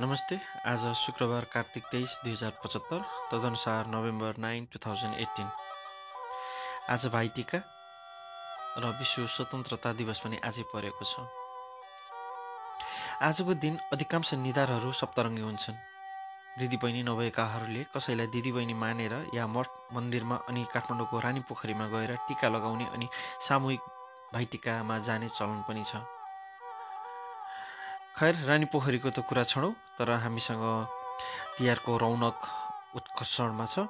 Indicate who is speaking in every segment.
Speaker 1: नमस्ते आज शुक्रबार कार्तिक तेइस दुई हजार पचहत्तर तदनुसार November nine two thousand eighteen आज भाइटिका र विश्व स्वतन्त्रता दिवस पनि आजै परेको छ। आजको दिन अधिकांश निधारहरू सप्तरङ्गी हुन्छन्। दिदीबहिनी नभएकाहरूले कसैलाई दिदीबहिनी मानेर या मठ मन्दिरमा अनि काठमाडौँको रानी पोखरीमा गएर टिका लगाउने अनि सामूहिक भाइटिकामा जाने चलन पनि छ। खैर रानी पोखरीको त कुरा छोडौँ तर हामीसँग तिहारको रौनक उत्कर्षणमा छ।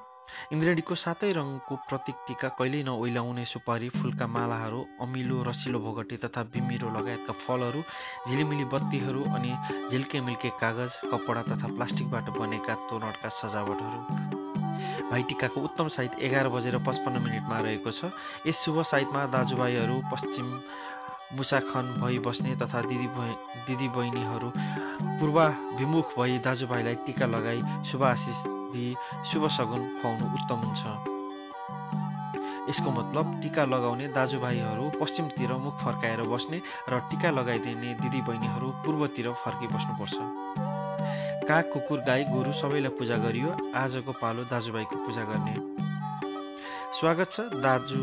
Speaker 1: इन्द्रेणीको सातै रङको प्रतीक टिका कहिल्यै नओइलाउने सुपारी फुलका मालाहरू अमिलो रसिलो भोगटे तथा बिमिरो लगायतका फलहरू झिलिमिली बत्तीहरू अनि झिल्के मिल्के कागज कपडा तथा प्लास्टिकबाट बनेका तोरणका सजावटहरू। भाइटिकाको उत्तम साहित्य एघार बजेर पचपन्न मिनटमा रहेको छ। यस शुभ साहित्यमा दाजुभाइहरू पश्चिम मुसाखन भई बस्ने तथा दिदी दिदी बहिनीहरू पूर्वाभिमुख भई दाजुभाइलाई टिका लगाई शुभ आशिष दिई शुभ सगुन खुवाउनु उत्तम हुन्छ। यसको मतलब टिका लगाउने दाजुभाइहरू पश्चिमतिर मुख फर्काएर बस्ने र टिका लगाइदिने दिदी बहिनीहरू पूर्वतिर फर्किबस्नुपर्छ। काग कुकुर गाई गोरु सबैलाई पूजा गरियो। आजको पालो दाजुभाइको पूजा गर्ने। स्वागत छ दाजु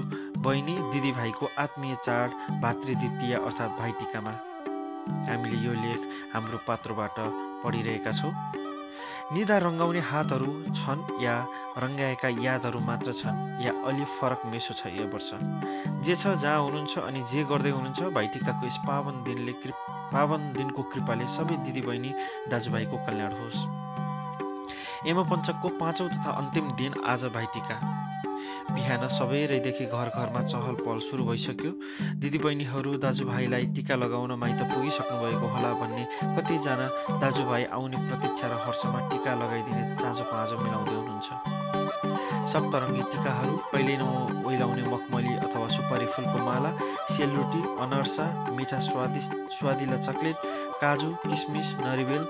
Speaker 1: बहिनी दिदीभाइको आत्मीय चाड भातृद्वितीय अर्थात् भाइटिकामा। हामीले यो लेख हाम्रो पात्रोबाट पढिरहेका छौँ। निदा रङ्गाउने हातहरू छन् या रङ्गाएका यादहरू मात्र छन् या अलि फरक मेसो छ यो वर्ष। जे छ जहाँ हुनुहुन्छ अनि जे गर्दै हुनुहुन्छ भाइटिकाको यस पावन दिनले कृ पावन दिनको कृपाले सबै दिदीबहिनी दाजुभाइको कल्याण होस्। एम पञ्चकको पाँचौँ तथा अन्तिम दिन आज भाइटिका। बिहान सबैदेखि घर घरमा चहल पहल सुरु भइसक्यो। दिदीबहिनीहरू दाजुभाइलाई टिका लगाउन माइत पुगिसक्नु भएको होला भन्ने कतिजना दाजुभाइ आउने प्रतीक्षा र हर्षमा टिका लगाइदिने चाँजो पाँजो मिलाउँदै हुनुहुन्छ। सप्तरङ्गी टिकाहरू कहिले ओइलाउने मखमली अथवा सुपारी फुलको माला सेलरोटी अनर्सा मिठा स्वादिष्ट स्वादिला चक्लेट काजु किसमिस नरिवेल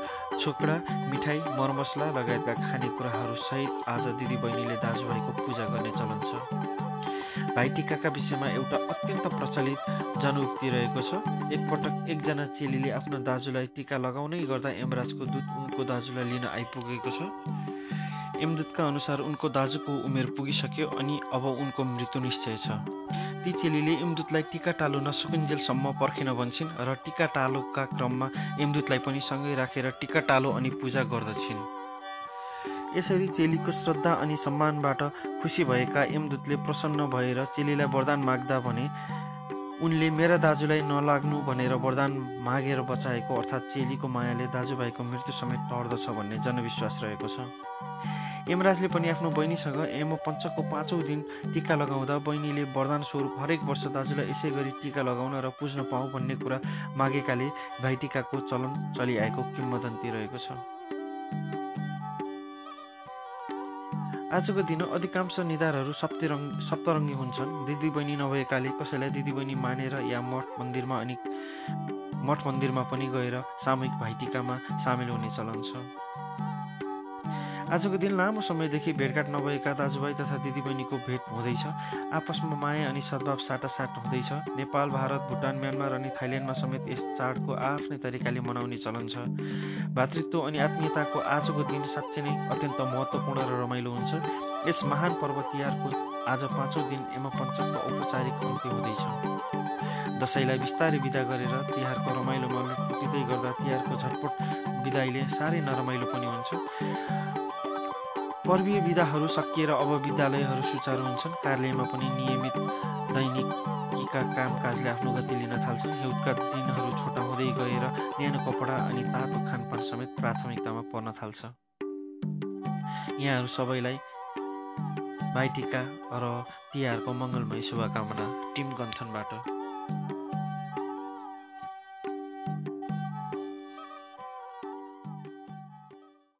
Speaker 1: छोकडा मिठाई मरमसला लगायतका खानेकुराहरू सहित आज दिदीबहिनीले दाजुभाइको पूजा गर्ने चलन छ। भाइटिकाका विषयमा एउटा अत्यन्त प्रचलित जनउक्ति रहेको छ। एकपटक एकजना चेलीले आफ्नो दाजुलाई टिका लगाउनै गर्दा यमराजको दूत उनको दाजुलाई लिन आइपुगेको छ। यमदूतका अनुसार उनको दाजुको उमेर पुगिसक्यो अनि अब उनको मृत्यु निश्चय छ। ती चेलीले यमदूतलाई टिका टालो नसुकुन्जेलसम्म पर्खिन भन्छन् र टिका टालोका क्रममा यमदूतलाई पनि सँगै राखेर टिका टालो अनि पूजा गर्दछिन्। यसरी चेलीको श्रद्धा अनि सम्मानबाट खुसी भएका यमदूतले प्रसन्न भएर चेलीलाई वरदान माग्दा भने उनले मेरा दाजुलाई नलाग्नु भनेर वरदान मागेर बचाएको अर्थात् चेलीको मायाले दाजुभाइको मृत्यु समेत टर्दछ भन्ने जनविश्वास रहेको छ। यमराजले पनि आफ्नो बहिनीसँग एम पञ्चको पाँचौँ दिन टिका लगाउँदा बहिनीले वरदान स्वरूप हरेक वर्ष दाजुलाई यसै गरी टिका लगाउन र पुज्न पाऊ भन्ने कुरा मागेकाले भाइटिकाको चलन चलिआएको किम्बदन्ती रहेको छ। आजको दिन अधिकांश निधारहरू सप्तरङ सप्तरङ्गी हुन्छन्। दिदी बहिनी नभएकाले कसैलाई दिदी बहिनी मानेर या मठ मन्दिरमा अनि मठ मन्दिरमा पनि गएर सामूहिक भाइटिकामा सामेल हुने चलन छ। आजको दिन लामो समयदेखि भेटघाट नभएका दाजुभाइ तथा दिदीबहिनीको भेट हुँदैछ। आपसमा माया अनि सद्भाव साटासाट हुँदैछ। नेपाल भारत भुटान म्यानमार अनि थाइल्यान्डमा समेत यस चाडको आफ्नै तरिकाले मनाउने चलन छ। भातृत्व अनि आत्मीयताको आजको दिन साँच्चै नै अत्यन्त महत्त्वपूर्ण र रमाइलो हुन्छ। यस महान पर्व तिहारको आज पाँचौँ दिन एम पञ्चकको औपचारिक अन्त्य हुँदैछ। दसैँलाई बिस्तारै विदा गरेर तिहारको रमाइलोमा लुटिँदै गर्दा तिहारको झटपट विदाईले साह्रै नरमाइलो पनि हुन्छ। पर्वीय विधाहरू सकिएर अब विद्यालयहरू सुचारू हुन्छन्। कार्यालयमा पनि नियमित दैनिकीका कामकाजले आफ्नो गति लिन थाल्छन्। हिउँदका दिनहरू छोटा हुँदै गएर न्यानो कपडा अनि तातो खानपान समेत प्राथमिकतामा पर्न थाल्छ। यहाँहरू सबैलाई भाइटिका र तिहारको मङ्गलमय शुभकामना। टिम गन्थनबाट।